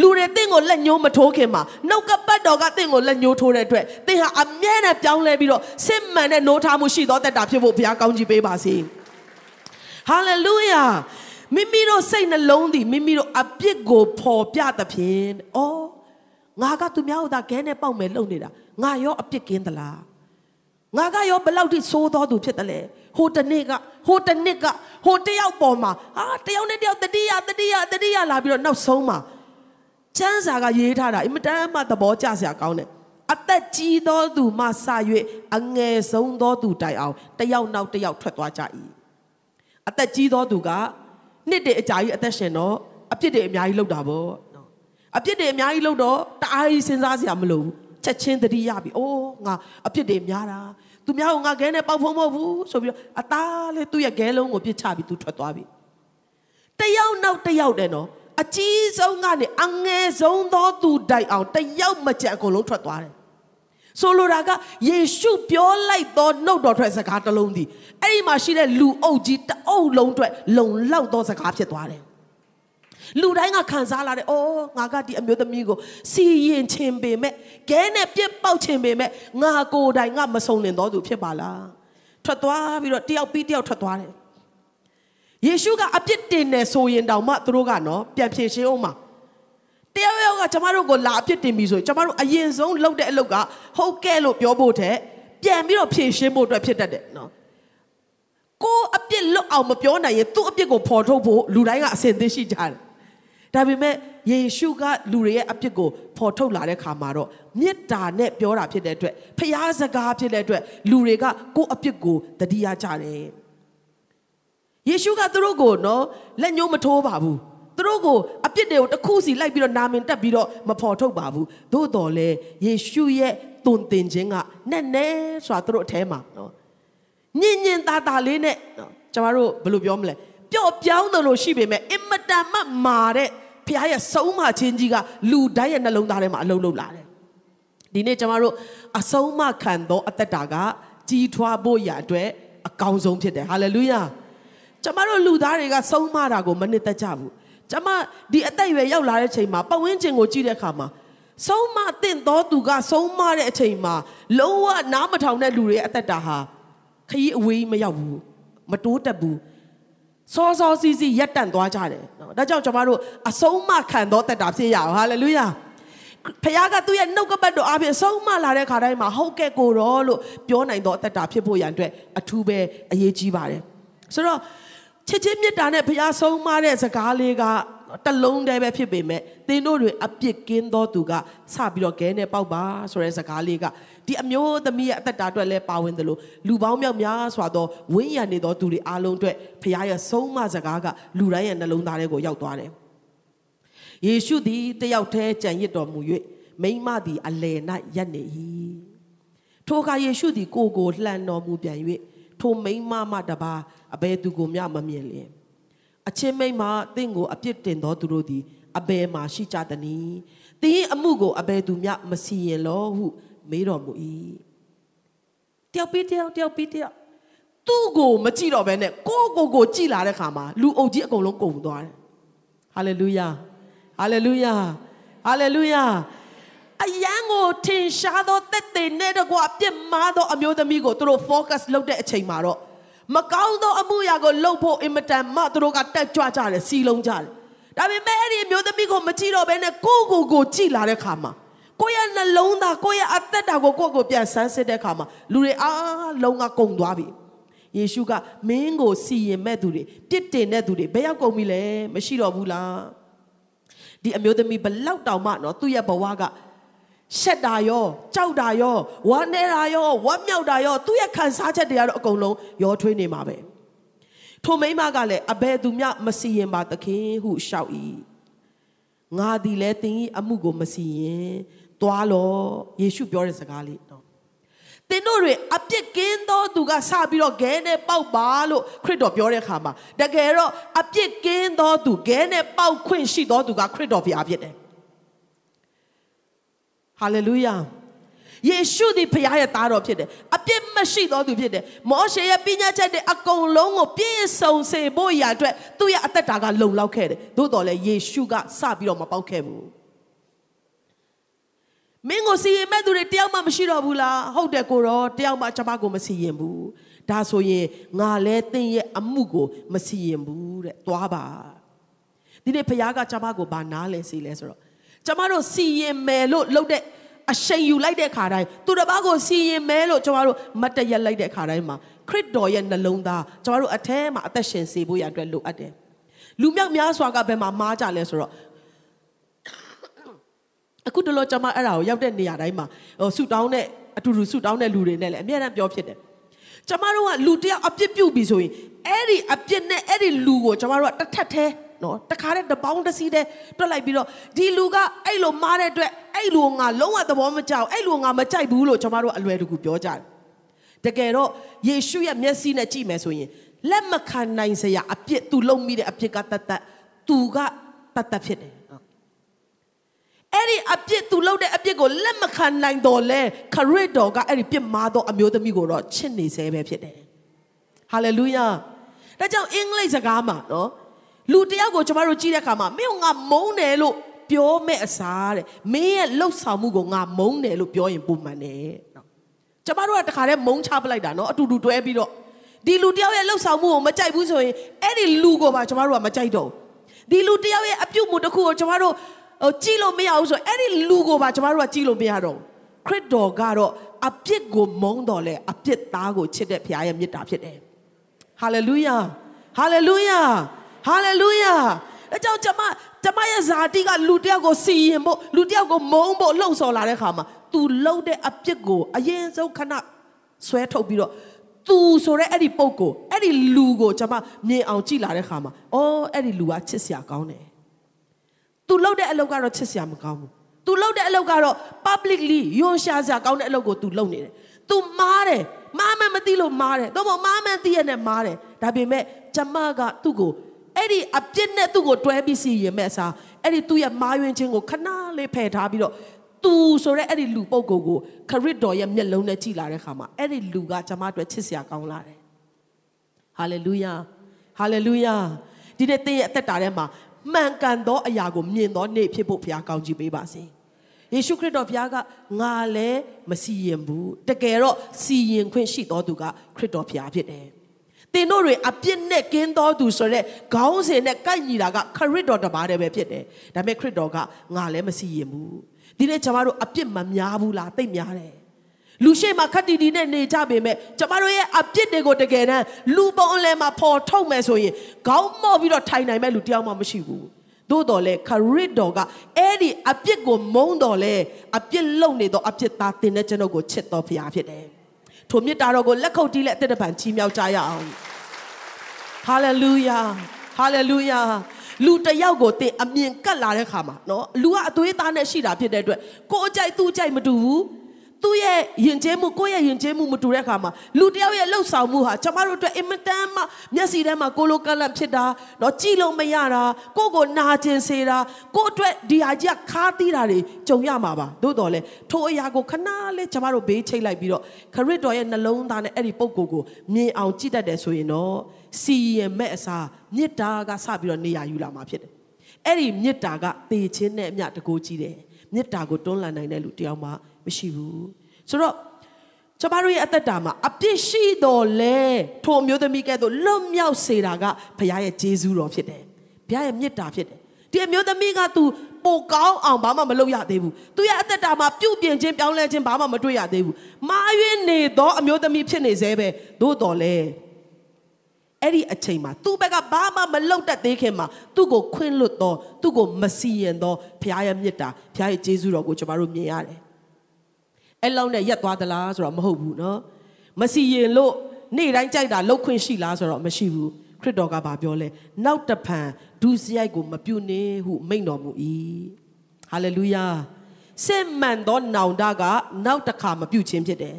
လူတွေတင့်ကိုလက်ညှိုးမထိုးခင်မှာနှုတ်ကပတ်တော်ကတင့်ကိုလက်ညှိုးထိုးတဲ့အတွက်သင်ဟာအမြဲတမ်းပြောင်းလဲပြီးတော့စစ်မှန်တဲ့နိုးထားမှုရှိသောတက်တာဖြစ်ဖို့ဘုရားကောင်းကြီးပေးပါစေ။ဟာလေလုယာမိမိတို့စိတ်နှလုံးသည်မိမိတို့အပြစ်ကိုဖော်ပြသဖြင့်အော်ငါကသူများတို့သာခဲနဲ့ပေါက်မယ်လုပ်နေတာငါရောအပြစ်ကင်းသလားငါကရောဘယ်လောက်ထိဆိုးသောသူဖြစ်တယ်လဲ ဟိုတနေ့ကဟိုတနစ်ကဟိုတယောက်ပေါ်မှာအာတယောက်နဲ့တယောက်တတိယတတိယတတိယလာပြီးတော့နောက်ဆုံးမှာကျမ်းစာကရေးထားတာအင်မတန်မှသဘောကျစရာကောင်းတယ်အသက်ကြီးသောသူမှစ၍အငယ်ဆုံးသောသူတိုင်အောင်တယောက်နောက်တယောက်ထွက်သွားကြ၏အသက်ကြီးသောသူကနှစ်တည်းအကြာကြီးအသက်ရှင်တော့အပြစ်တွေအများကြီးလုပ်တာပေါ့နော်အပြစ်တွေအများကြီးလုပ်တော့တအားကြီးစဉ်းစားစရာမလိုဘူးချက်ချင်းတတိယပြီအိုးငါအပြစ်တွေများတာ သူများကငါခဲနဲ့ပေါက်ဖုံးမဟုတ်ဘူးဆိုပြီးတော့အသားလေးသူ့ရဲ့ခဲလုံးကိုပြစ်ချပြီးသူထွက်သွားပြီတယောက်နောက်တယောက်တဲ့နော်အကြီးဆုံးကနေအငယ်ဆုံးသောသူတိုင်အောင်တယောက်မကြံအကုန်လုံးထွက်သွားတယ်ဆိုလိုတာကယေရှုပြောလိုက်သောနှုတ်တော်ထွက်စကားတစ်လုံးဒီအဲ့ဒီမှာရှိတဲ့လူအုပ်ကြီးတအုပ်လုံးအတွက်လုံလောက်သောစကားဖြစ်သွားတယ် လူတိုင်းကခံစားလာတယ်။အော်ငါကဒီအမျိုးသမီးကိုစီရင်ခြင်းပေမဲ့ခဲနဲ့ပြစ်ပေါက်ခြင်းပေမဲ့ငါကိုယ်တိုင်ကမဆုံလင်တော်သူဖြစ်ပါလား။ထွက်သွားပြီးတော့တယောက်ပြီးတယောက်ထွက်သွားတယ်။ယေရှုကအပြစ်တင်နေဆိုရင်တောင်မှသူတို့ကနော်ပြန်ဖြေရှင်းအောင်မှာ။တယောက်ယောက်ကကျမတို့ကိုလာအပြစ်တင်ပြီဆိုရင်ကျမတို့အရင်ဆုံးလုပ်တဲ့အလုပ်ကဟုတ်ကဲ့လို့ပြောဖို့တဲ့ပြန်ပြီးတော့ဖြေရှင်းဖို့အတွက်ဖြစ်တတ်တယ်နော်။ကိုအပြစ်လွတ်အောင်မပြောနိုင်ရင်သူ့အပြစ်ကိုဖော်ထုတ်ဖို့လူတိုင်းကအစဉ်သင့်ရှိကြတယ် ဒါပေမဲ့ယေရှုကလူတွေရဲ့အပြစ်ကိုဖော်ထုတ်လာတဲ့ခါမှာတော့မေတ္တာနဲ့ပြောတာဖြစ်တဲ့အတွက်ဖျားစကားဖြစ်တဲ့အတွက်လူတွေကကိုယ့်အပြစ်ကိုတတိယကြတယ်ယေရှုကသူတို့ကိုနော်လက်ညှိုးမထိုးပါဘူးသူတို့ကိုအပြစ်တွေကိုတစ်ခုစီလိုက်ပြီးတော့နာမင်တက်ပြီးတော့မဖော်ထုတ်ပါဘူးသို့တော်လဲယေရှုရဲ့တုန်တင်ခြင်းကနဲ့နဲ့ဆိုတာသူတို့အထဲမှာနော်ညင်ညင်သားသားလေးနဲ့နော်ကျမတို့ဘယ်လိုပြောမလဲပျော့ပြောင်းတယ်လို့ရှိပေမဲ့အင်မတန်မှမာတဲ့ ဖခင်ရဲ့ဆုံးမခြင်းကြီးကလူတိုင်းရဲ့နှလုံးသားထဲမှာအလုံးလုံးလာတယ်ဒီနေ့ကျမတို့အဆုံးမခံသောအသက်တာကကြီးထွားဖို့ရအတွက်အကောင်းဆုံးဖြစ်တယ်ဟာလေလုယာကျမတို့လူသားတွေကဆုံးမတာကိုမနစ်သက်ကြဘူးကျမဒီအသက်အရွယ်ရောက်လာတဲ့ချိန်မှာပတ်ဝန်းကျင်ကိုကြည့်တဲ့အခါမှာဆုံးမတင့်သောသူကဆုံးမတဲ့အချိန်မှာလုံးဝနားမထောင်တဲ့လူတွေရဲ့အသက်တာဟာခရီးအဝေးမရောက်ဘူးမတိုးတက်ဘူး စောစောစီးစီးရက်တန့်သွားကြတယ်နော်ဒါကြောင့်ကျွန်တော်တို့အဆုံးမခံသောတက်တာဖြစ်ရအောင်ဟာလေလုယာဖခင်ကသူ့ရဲ့နှုတ်ကပတ်တော်အပြင်အဆုံးမလာတဲ့ခါတိုင်းမှာဟုတ်ကဲ့ကိုတော့လို့ပြောနိုင်သောအသက်တာဖြစ်ဖို့ရန်အတွက်အထူးပဲအရေးကြီးပါတယ်ဆိုတော့ချစ်ချင်းမေတ္တာနဲ့ဖခင်ဆုံးမတဲ့စကားလေးကတလုံးတည်းပဲဖြစ်ပေမဲ့သင်တို့တွေအပြစ်ကင်းသောသူကစပြီးတော့ခဲနဲ့ပေါက်ပါဆိုတဲ့စကားလေးက ဒီအမျိုးသမီးရဲ့အသက်တာအတွက်လည်းပါဝင်တယ်လို့လူပေါင်းမြောက်များစွာသောဝိညာဉ်နေသောသူတွေအားလုံးအတွက်ဖခင်ရဲ့ဆုံးမစကားကလူတိုင်းရဲ့နှလုံးသားထဲကိုရောက်သွားတယ်ယေရှုသည်တယောက်တည်းကြံရစ်တော်မူ၍မိမသည်အလယ်၌ရပ်နေ၏ထိုအခါယေရှုသည်ကိုယ်ကိုလှန်တော်မူပြန်၍ထိုမိမမှတပါအဘယ်သူကိုမျှမမြင်လျင်အချင်းမိမတင့်ကိုအပြစ်တင်သောသူတို့သည်အဘယ်မှာရှိကြသနည်းသင်၏အမှုကိုအဘယ်သူမျှမစီရင်လောဟု မေးတော်မူ၏တယောက်ပြီးတယောက်တယောက်ပြီးတယောက်သူ့ကိုမကြည့်တော့ဘဲနဲ့ကိုယ့်ကိုယ်ကိုကြည့်လာတဲ့ခါမှာလူအုပ်ကြီးအကုန်လုံးကုန်သွားတယ်ဟာလေလုယာဟာလေလုယာဟာလေလုယာအယံကိုထင်ရှားသောတက်တဲ့နဲ့တကွာပြစ်မှားသောအမျိုးသမီးကိုသူတို့ focus လုပ်တဲ့အချိန်မှာတော့မကောင်းသောအမှုရာကိုလှုပ်ဖို့အင်မတန်မှသူတို့ကတက်ကြွကြတယ်စီလုံးကြတယ်ဒါပေမဲ့အဲ့ဒီအမျိုးသမီးကိုမကြည့်တော့ဘဲနဲ့ကိုယ့်ကိုယ်ကိုကြည့်လာတဲ့ခါမှာ ကိုယ့်ရဲ့နှလုံးသားကိုယ့်ရဲ့အသက်တာကိုကိုယ့်ကိုပြန်ဆန်းစစ်တဲ့အခါမှာလူတွေအားလုံးကကုန်သွားပြီယေရှုကမင်းကိုစီရင်မဲ့သူတွေပြစ်တင်တဲ့သူတွေဘယ်ရောက်ကုန်ပြီလဲမရှိတော့ဘူးလားဒီအမျိုးသမီးဘလောက်တောင်မှနော်သူ့ရဲ့ဘဝကရှက်တာရောကြောက်တာရောဝမ်းနေတာရောဝမ်းမြောက်တာရောသူ့ရဲ့ခံစားချက်တွေကတော့အကုန်လုံးရောထွေးနေမှာပဲထိုမိမကလည်းအဘယ်သူမျှမစီရင်ပါသခင်ဟုရှောက်၏ငါသည်လည်းသင်၏အမှုကိုမစီရင် သွားလောယေရှုပြောတဲ့စကားလေးနော်သင်တို့တွေအပြစ်ကင်းသောသူကစပြီးတော့ဂဲနဲ့ပေါက်ပါလို့ခရစ်တော်ပြောတဲ့အခါမှာတကယ်တော့အပြစ်ကင်းသောသူဂဲနဲ့ပေါက်ခွင့်ရှိသောသူကခရစ်တော်ဘုရားဖြစ်တယ်ဟာလေလုယာယေရှုသည်ဖခင်ရဲ့သားတော်ဖြစ်တယ်အပြစ်မရှိသောသူဖြစ်တယ်မောရှေရဲ့ပညာချက်တွေအကုန်လုံးကိုပြည့်စုံစေဖို့ရာအတွက်သူ့ရဲ့အသက်တာကလုံလောက်ခဲ့တယ်သို့တော်လည်းယေရှုကစပြီးတော့မပေါက်ခဲ့ဘူး မင်းကိုစီရင်မဲ့သူတွေတယောက်မှမရှိတော့ဘူးလားဟုတ်တယ်ကိုတော့တယောက်မှကျွန်မကိုမစီရင်ဘူးဒါဆိုရင်ငါလဲသင်ရဲ့အမှုကိုမစီရင်ဘူးတဲ့သွားပါဒီနေ့ဖခင်ကကျွန်မကိုဘာနားလဲစီလဲဆိုတော့ကျမတို့စီရင်မယ်လို့လုပ်တဲ့အရှိန်ယူလိုက်တဲ့ခါတိုင်းသူတစ်ပါးကိုစီရင်မယ်လို့ကျမတို့မတ်တရက်လိုက်တဲ့ခါတိုင်းမှာခရစ်တော်ရဲ့နှလုံးသားကျမတို့အထဲမှာအသက်ရှင်စေဖို့ရအတွက်လိုအပ်တယ်လူမြောက်များစွာကဘယ်မှာမားကြလဲဆိုတော့ အခုတလို့ကျမအဲ့ဒါကိုရောက်တဲ့နေရာတိုင်းမှာဟိုဆူတောင်းတဲ့အတူတူဆူတောင်းတဲ့လူတွေနဲ့လည်းအများအားပြောဖြစ်တယ်ကျမတို့ကလူတယောက်အပြစ်ပြုတ်ပြီဆိုရင်အဲ့ဒီအပြစ်နဲ့အဲ့ဒီလူကိုကျမတို့ကတစ်ထက်သေးနော်တခါတည်းတပေါင်းတစ်စီးတည်းတွက်လိုက်ပြီးတော့ဒီလူကအဲ့လိုမားတဲ့အတွက်အဲ့လူငါလုံးဝသဘောမကျအောင်အဲ့လူငါမကြိုက်ဘူးလို့ကျွန်တော်တို့အလွယ်တကူပြောကြတယ်တကယ်တော့ယေရှုရဲ့မျက်စိနဲ့ကြည့်မယ်ဆိုရင်လက်မခံနိုင်စရာအပြစ်သူလုံးမိတဲ့အပြစ်ကတတ်တတ်သူကတတ်တတ်ဖြစ်တယ် အဲ့ဒီအပြစ်သူလုပ်တဲ့အပြစ်ကိုလက်မခံနိုင်တော့လဲခရစ်တော်ကအဲ့ဒီပြစ်မှားသောအမျိုးသမီးကိုတော့ချစ်နေစေပဲဖြစ်တယ်ဟာလေလုယာဒါကြောင့်အင်္ဂလိပ်စကားမှာနော်လူတယောက်ကိုကျမတို့ကြည့်တဲ့အခါမှာမင်းကငါမုန်းတယ်လို့ပြောမဲ့အစားတဲ့မင်းရဲ့လှုပ်ဆောင်မှုကိုငါမုန်းတယ်လို့ပြောရင်ပုံမှန်တယ်နော်ကျမတို့ကတခါတည်းမုန်းချပလိုက်တာနော်အတူတူတွဲပြီးတော့ဒီလူတယောက်ရဲ့လှုပ်ဆောင်မှုကိုမကြိုက်ဘူးဆိုရင်အဲ့ဒီလူကိုပါကျမတို့ကမကြိုက်တော့ဒီလူတယောက်ရဲ့အပြုတ်မှုတစ်ခုကိုကျမတို့ ဟိုကြည့်လို့မရဘူးဆိုအဲ့ဒီလူကိုပါကျမတို့ကကြည့်လို့မရတော့ခရစ်တော်ကတော့အပြစ်ကိုမုန်းတော်လဲအပြစ်သားကိုချစ်တဲ့ဘုရားရဲ့မေတ္တာဖြစ်တယ်ဟာလေလုယာဟာလေလုယာဟာလေလုယာအကြောင်းကျမကျမရဲ့ဇာတိကလူတယောက်ကိုစီရင်ဖို့လူတယောက်ကိုမုန်းဖို့လှုံ့ဆော်လာတဲ့ခါမှာ तू လှုပ်တဲ့အပြစ်ကိုအရင်ဆုံးခဏဆွဲထုတ်ပြီးတော့ तू ဆိုတဲ့အဲ့ဒီပုံကိုအဲ့ဒီလူကိုကျမမြင်အောင်ကြည့်လာတဲ့ခါမှာအော်အဲ့ဒီလူကချစ်စရာကောင်းတယ် तू လှုပ်တဲ့အလုပ်ကတော့ချစ်စရာမကောင်းဘူး तू လှုပ်တဲ့အလုပ်ကတော့ publicly ယွန်ရှာစရာကောင်းတဲ့အလုပ်ကို तू လုပ်နေတယ် तू မားတယ်မားမှန်မသိလို့မားတယ်တော့မမားမှန်သိရနဲ့မားတယ်ဒါပေမဲ့ကျမကသူ့ကိုအဲ့ဒီအပြစ်နဲ့သူ့ကိုတွဲပြီးစီရင်မဲ့အစားအဲ့ဒီသူ့ရဲ့မာယွင်းခြင်းကိုခဏလေးဖယ်ထားပြီးတော့သူဆိုတဲ့အဲ့ဒီလူပုဂ္ဂိုလ်ကိုခရစ်တော်ရဲ့မျက်လုံးနဲ့ကြည့်လာတဲ့ခါမှာအဲ့ဒီလူကကျွန်မအတွက်ချစ်စရာကောင်းလာတယ်ဟာလေလုယာဟာလေလုယာဒီနေ့သင်ရဲ့အသက်တာထဲမှာ မှန်ကန်သောအရာကိုမြင်သောနေ့ဖြစ်ဖို့ဘုရားကောင်းချီးပေးပါစေယေရှုခရစ်တော်ဘုရားကငါလည်းမစီရင်ဘူးတကယ်တော့စီရင်ခွင့်ရှိတော်သူကခရစ်တော်ဘုရားဖြစ်တယ်သင်တို့တွေအပြစ်နဲ့ကင်းတော်သူဆိုတဲ့ခေါင်းစဉ်နဲ့ကိုက်ညီတာကခရစ်တော်တပါးတည်းပဲဖြစ်တယ်။ဒါပေမဲ့ခရစ်တော်ကငါလည်းမစီရင်ဘူး။ဒီနေ့ကျွန်တော်တို့အပြစ်မများဘူးလားတိတ်များတယ်။ လူရှိမှခက်တီတီနဲ့နေကြပေမဲ့ကျွန်တော်တို့ရဲ့အပြစ်တွေကိုတကယ်တမ်းလူပုံအလဲမှာပေါ်ထုတ်မယ်ဆိုရင်ခေါင်းမော့ပြီးတော့ထိုင်နိုင်မဲ့လူတယောက်မှမရှိဘူး။သို့တော်လဲခရစ်တော်ကအဲ့ဒီအပြစ်ကိုမုန်းတော်လဲအပြစ်လုံနေတော့အပြစ်သားတင်တဲ့ကျွန်ုပ်ကိုချစ်တော်ဖရားဖြစ်တယ်ထိုမြတ်တာတော်ကိုလက်ခုပ်တီးလက်အသက်တပံချီးမြှောက်ကြရအောင်ဟာလေလုယာဟာလေလုယာလူတယောက်ကိုတင်အမြင်ကတ်လာတဲ့ခါမှာနော်လူကအသွေးသားနဲ့ရှိတာဖြစ်တဲ့အတွက်ကိုယ်အကြိုက်သူ့အကြိုက်မတူဘူး သူ့ရဲ့ယဉ်ကျေးမှုကိုယ့်ရဲ့ယဉ်ကျေးမှုမတူတဲ့ခါမှာလူတယောက်ရဲ့လှုပ်ဆောင်မှုဟာကျမတို့အတွက်အင်မတန်မှမျက်စိထဲမှာကိုလိုကလန့်ဖြစ်တာတော့ကြည်လို့မရတာကိုယ့်ကိုနာကျင်စေတာကိုယ့်အတွက်ဒီဟာကြီးကခါးသီးတာတွေကြုံရမှာပါသို့တော်လဲထိုအရာကိုခဏလေးကျမတို့ဘေးချိတ်လိုက်ပြီးတော့ခရစ်တော်ရဲ့နှလုံးသားနဲ့အဲ့ဒီပုံကိုယ်ကိုမြင်အောင်ကြည့်တတ်တယ်ဆိုရင်တော့စီရင်မဲ့အစားမေတ္တာကစပြီးတော့နေရာယူလာမှာဖြစ်တယ်အဲ့ဒီမေတ္တာကတေခြင်းနဲ့အမျှတကိုးကြီးတယ်မေတ္တာကိုတွန်းလှန်နိုင်တဲ့လူတယောက်မှ မရှိဘူးဆိုတော့ကျမတို့ရဲ့အသက်တာမှာအပြစ်ရှိတော်လဲထိုအမျိုးသမီးကဲ့သို့လွတ်မြောက်စေတာကဘုရားရဲ့ကျေးဇူးတော်ဖြစ်တယ်ဘုရားရဲ့မေတ္တာဖြစ်တယ်ဒီအမျိုးသမီးက तू ပိုကောင်းအောင်ဘာမှမလုပ်ရသေးဘူးသူရဲ့အသက်တာမှာပြုတ်ပြင်ခြင်းပြောင်းလဲခြင်းဘာမှမတွေ့ရသေးဘူးမာရွေးနေသောအမျိုးသမီးဖြစ်နေသေးပဲသို့တော်လဲအဲ့ဒီအချိန်မှာသူ့ဘက်ကဘာမှမလုပ်တတ်သေးခင်မှာသူ့ကိုခွင့်လွတ်တော့သူ့ကိုမစီရင်တော့ဘုရားရဲ့မေတ္တာဘုရားရဲ့ကျေးဇူးတော်ကိုကျွန်တော်တို့မြင်ရတယ် အဲ့လောက်နဲ့ရက်သွားသလားဆိုတော့မဟုတ်ဘူးနော်မစီရင်လို့နေ့တိုင်းကြိုက်တာလောက်ခွင့်ရှိလားဆိုတော့မရှိဘူးခရစ်တော်ကဗာပြောလဲနောက်တဖန်ဒုစရိုက်ကိုမပြုတ်နေဟုမိန့်တော်မူ၏ဟာလေလုယာစစ်မှန်သောနောင်တကနောက်တစ်ခါမပြုတ်ခြင်းဖြစ်တယ်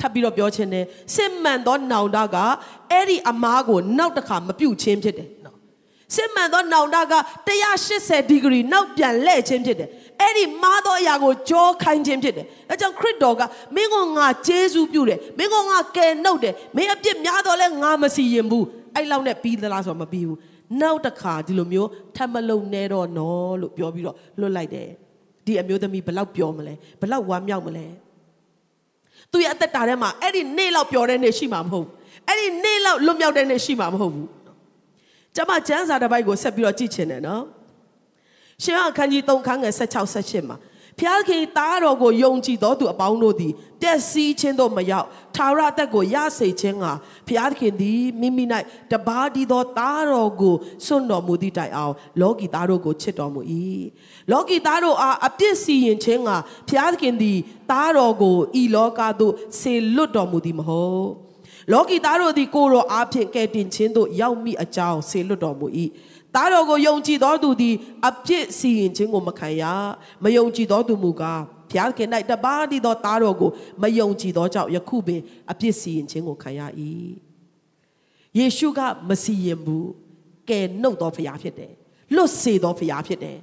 ထပ်ပြီးတော့ပြောခြင်းတယ်စစ်မှန်သောနောင်တကအဲ့ဒီအမားကိုနောက်တစ်ခါမပြုတ်ခြင်းဖြစ်တယ် စစ်မှန်သောနောင်တက180ဒီဂရီနောက်ပြန်လှည့်ခြင်းဖြစ်တယ်အဲ့ဒီမားသောအရာကိုကြောခိုင်းခြင်းဖြစ်တယ်အဲကြောင့်ခရစ်တော်ကမင်းကငါဂျေဇူးပြုတယ်မင်းကငါကယ်နှုတ်တယ်မင်းအပြစ်များတော့လဲငါမစီရင်ဘူးအဲ့လောက်နဲ့ပြီးသလားဆိုတော့မပြီးဘူးနောက်တစ်ခါဒီလိုမျိုးထပ်မလုံနေတော့နော်လို့ပြောပြီးတော့လွတ်လိုက်တယ်ဒီအမျိုးသမီးဘလောက်ပြောမလဲဘလောက်ဝမ်းမြောက်မလဲသူရဲ့အသက်တာထဲမှာအဲ့ဒီနေ့လောက်ပျော်တဲ့နေ့ရှိမှာမဟုတ်ဘူးအဲ့ဒီနေ့လောက်လွတ်မြောက်တဲ့နေ့ရှိမှာမဟုတ်ဘူး ကျမကျမ်းစာတစ်ပိုက်ကိုဆက်ပြီးတော့ကြည့်ချင်တယ်နော်ရှင်အခန်းကြီး3ခန်းငယ်16 18မှာဖျားခင်သားတော်ကိုယုံကြည်တော်သူအပေါင်းတို့သည်တက်စီးခြင်းတို့မရောက်ထာဝရအသက်ကိုရစေခြင်းကဖျားခင်သည်မိမိ၌တပါးဒီသောသားတော်ကိုစွန့်တော်မူသည့်တိုင်အောင်လောကီသားတို့ကိုချစ်တော်မူ၏လောကီသားတို့အားအပြစ်စီရင်ခြင်းကဖျားခင်သည်သားတော်ကိုဤလောကသို့ဆေလွတ်တော်မူသည်မဟုတ် လောကီသားတို့သည်ကိုယ်တော်အားဖြင့်ကယ်တင်ခြင်းသို့ရောက်မိအကြောင်းဆေလွတ်တော်မူ၏သားတော်ကိုယုံကြည်သောသူသည်အပြစ်စီရင်ခြင်းကိုမခံရမယုံကြည်သောသူမူကားဘုရားခင်၌တပါးတည်သောသားတော်ကိုမယုံကြည်သောကြောင့်ယခုပင်အပြစ်စီရင်ခြင်းကိုခံရ၏ယေရှုကမစီရင်ဘူးကယ်နှုတ်သောဘုရားဖြစ်တယ်လွတ်စေသောဘုရားဖြစ်တယ်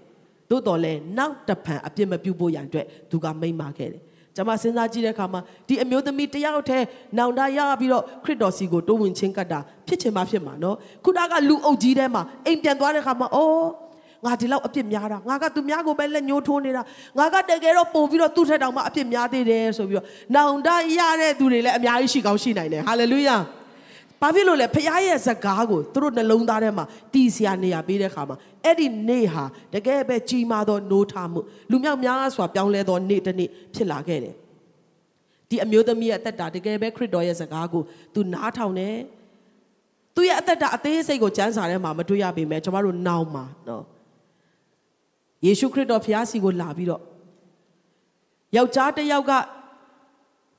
သို့တော်လည်းနောက်တဖန်အပြစ်မပြုဖို့ရန်အတွက်သူကမိန့်မာခဲ့တယ် ကျွန်မစဉ်းစားကြည့်တဲ့အခါမှာဒီအမျိုးသမီးတယောက်တည်းနောင်တရပြီးတော့ခရစ်တော်စီကိုတိုးဝင်ချင်းကတ်တာဖြစ်ချင်မှဖြစ်မှာနော်ခုနကလူအုပ်ကြီးထဲမှာအိမ်ပြန်သွားတဲ့အခါမှာအော်ငါဒီလောက်အပြစ်များတာငါကသူများကိုပဲလက်ညှိုးထိုးနေတာငါကတကယ်တော့ပို့ပြီးတော့သူ့ထက်တောင်မှအပြစ်များသေးတယ်ဆိုပြီးတော့နောင်တရတဲ့သူတွေလည်းအများကြီးရှိကောင်းရှိနိုင်တယ်ဟာလေလုယာ ဘာဖြစ်လို့လဲဖခင်ရဲ့ဇကားကိုသူတို့နှလုံးသားထဲမှာတီးစရာနေရာပေးတဲ့အခါမှာအဲ့ဒီနေ့ဟာတကယ်ပဲကြီးမားသောနိုးထမှုလူမြောက်များစွာပြောင်းလဲသောနေ့တစ်နေ့ဖြစ်လာခဲ့တယ်ဒီအမျိုးသမီးရဲ့အသက်တာတကယ်ပဲခရစ်တော်ရဲ့ဇကားကိုသူနားထောင်တယ်သူရဲ့အသက်တာအသေးစိတ်ကိုကျမ်းစာထဲမှာမတွေ့ရပေမဲ့ကျွန်တော်တို့နောင်မှာနော်ယေရှုခရစ်တော်ဖျားစီကိုလာပြီးတော့ယောက်ျားတစ်ယောက်က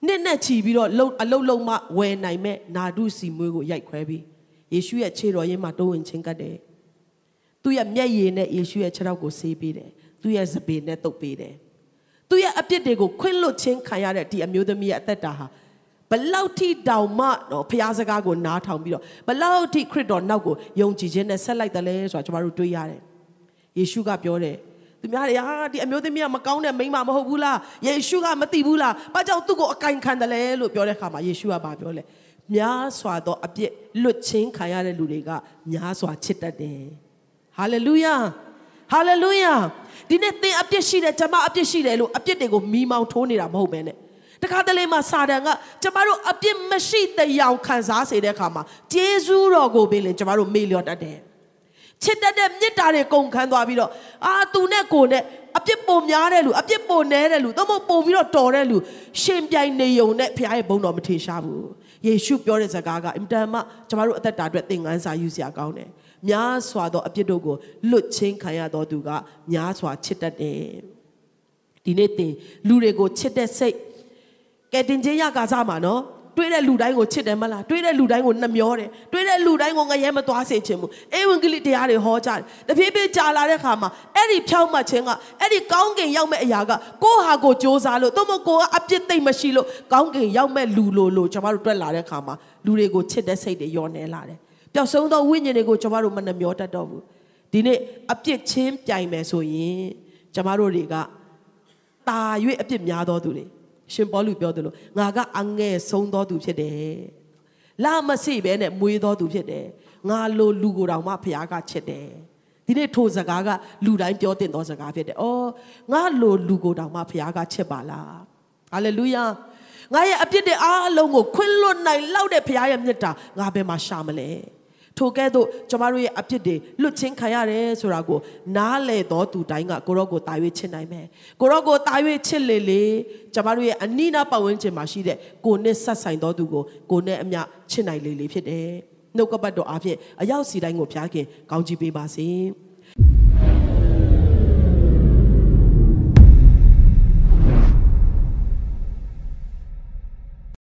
နှစ်နဲ့ချီပြီးတော့လုံအလုတ်လုံးမဝယ်နိုင်မဲ့နာဒုစီမွေးကိုရိုက်ခွဲပြီးယေရှုရဲ့ခြေတော်ရင်းမှာတိုးဝင်ချင်းကတ်တယ်သူ့ရဲ့မျက်ရည်နဲ့ယေရှုရဲ့ခြေထောက်ကိုဆေးပေးတယ်သူ့ရဲ့စပေနဲ့တုပ်ပေးတယ်သူ့ရဲ့အပြစ်တွေကိုခွင့်လွတ်ခြင်းခံရတဲ့ဒီအမျိုးသမီးရဲ့အသက်တာဟာဘလောက်ထိတောင်မှတော့ဖျားစကားကိုနားထောင်ပြီးတော့ဘလောက်ထိခရစ်တော်နောက်ကိုယုံကြည်ခြင်းနဲ့ဆက်လိုက်တယ်လဲဆိုတာကျွန်တော်တို့တွေးရတယ်ယေရှုကပြောတယ် သူများတွေဟာဒီအမျိုးသမီးကမကောင်းတဲ့မိန်းမမဟုတ်ဘူးလားယေရှုကမသိဘူးလားဘာကြောင့်သူ့ကိုအကင်ခံတယ်လဲလို့ပြောတဲ့အခါမှာယေရှုကဘာပြောလဲများစွာသောအပြစ်လွတ်ချင်းခံရတဲ့လူတွေကများစွာချစ်တတ်တယ်ဟာလေလုယာဟာလေလုယာဒီနေ့သင်အပြစ်ရှိတယ်ကျွန်မအပြစ်ရှိတယ်လို့အပြစ်တွေကိုမီးမောင်ထိုးနေတာမဟုတ်ဘဲနဲ့တခါတလေမှာစာတန်ကကျမတို့အပြစ်မရှိတဲ့ရောင်ခံစားစေတဲ့အခါမှာဂျေဇူးတော်ကိုပေးရင်ကျမတို့မေ့လျော့တတ်တယ် ချစ်တတ်တဲ့မေတ္တာတွေကုန်ခန်းသွားပြီးတော့အာသူနဲ့ကိုနဲ့အပြစ်ပုံများတဲ့လူအပြစ်ပုံနဲတဲ့လူသို့မဟုတ်ပုံပြီးတော့တော်တဲ့လူရှင်ပြိုင်နေုံနဲ့ဖခင်ရဲ့ဘုန်းတော်မထင်ရှားဘူးယေရှုပြောတဲ့စကားကအင်တန်မှကျမတို့အသက်တာအတွက်သင်ခန်းစာယူစရာကောင်းတယ်များစွာသောအပြစ်တို့ကိုလွတ်ချင်းခံရသောသူကများစွာချစ်တတ်တယ်ဒီနေ့တင်လူတွေကိုချစ်တဲ့စိတ်ကဲတင်ချင်းရကာစားမှာနော် တွေးတဲ့လူတိုင်းကိုချစ်တယ်မလားတွေးတဲ့လူတိုင်းကိုနှမျောတယ်တွေးတဲ့လူတိုင်းကိုငရဲမသွားစေချင်ဘူးအေဝံဂေလိတရားတွေဟောကြတယ်တဖြည်းဖြည်းကြာလာတဲ့ခါမှာအဲ့ဒီဖြောင်းမှတ်ခြင်းကအဲ့ဒီကောင်းကင်ရောက်မဲ့အရာကကိုယ့်ဟာကိုယ်စ조사လို့သို့မဟုတ်ကိုယ်ကအပြစ်သိမ့်မရှိလို့ကောင်းကင်ရောက်မဲ့လူလို့လို့ကျွန်တော်တို့တွေ့လာတဲ့ခါမှာလူတွေကိုချစ်တဲ့စိတ်တွေယောနေလာတယ်ပျောက်ဆုံးသောဝိညာဉ်တွေကိုကျွန်တော်တို့မနှမျောတတ်တော့ဘူးဒီနေ့အပြစ်ချင်းပြိုင်မယ်ဆိုရင်ကျွန်တော်တို့တွေကတာ၍အပြစ်များသောသူတွေ ရှင်ပေါလုပြောသလိုငါကအငဲ့ဆုံးသောသူဖြစ်တယ်လာမစိပဲနဲ့မွေးသောသူဖြစ်တယ်ငါလိုလူကိုယ်တော်မှဖခင်ကချစ်တယ်ဒီနေ့ထိုစကားကလူတိုင်းပြောတင်သောစကားဖြစ်တယ်။အော်ငါလိုလူကိုယ်တော်မှဖခင်ကချစ်ပါလား။ဟာလေလုယာ။ငါရဲ့အပြစ်တွေအားလုံးကိုခွင့်လွတ်နိုင်လောက်တဲ့ဖခင်ရဲ့မြတ်တာငါဘယ်မှာရှာမလဲ။ ထိုကဲ့သို့ကျမတို့ရဲ့အပြစ်တွေလွတ်ချင်းခံရတယ်ဆိုတာကိုနားလေတော်သူတိုင်းကကိုရောကိုတာ၍ချစ်နိုင်မယ်ကိုရောကိုတာ၍ချစ်လေလေကျမတို့ရဲ့အနိနာပတ်ဝန်းကျင်မှာရှိတဲ့ကိုနဲ့ဆက်ဆိုင်တော်သူကိုကိုနဲ့အမျှချစ်နိုင်လေလေဖြစ်တယ်နှုတ်ကပတ်တော်အဖြစ်အရောက်စီတိုင်းကိုဖျားခင်ကောင်းချီးပေးပါစေ။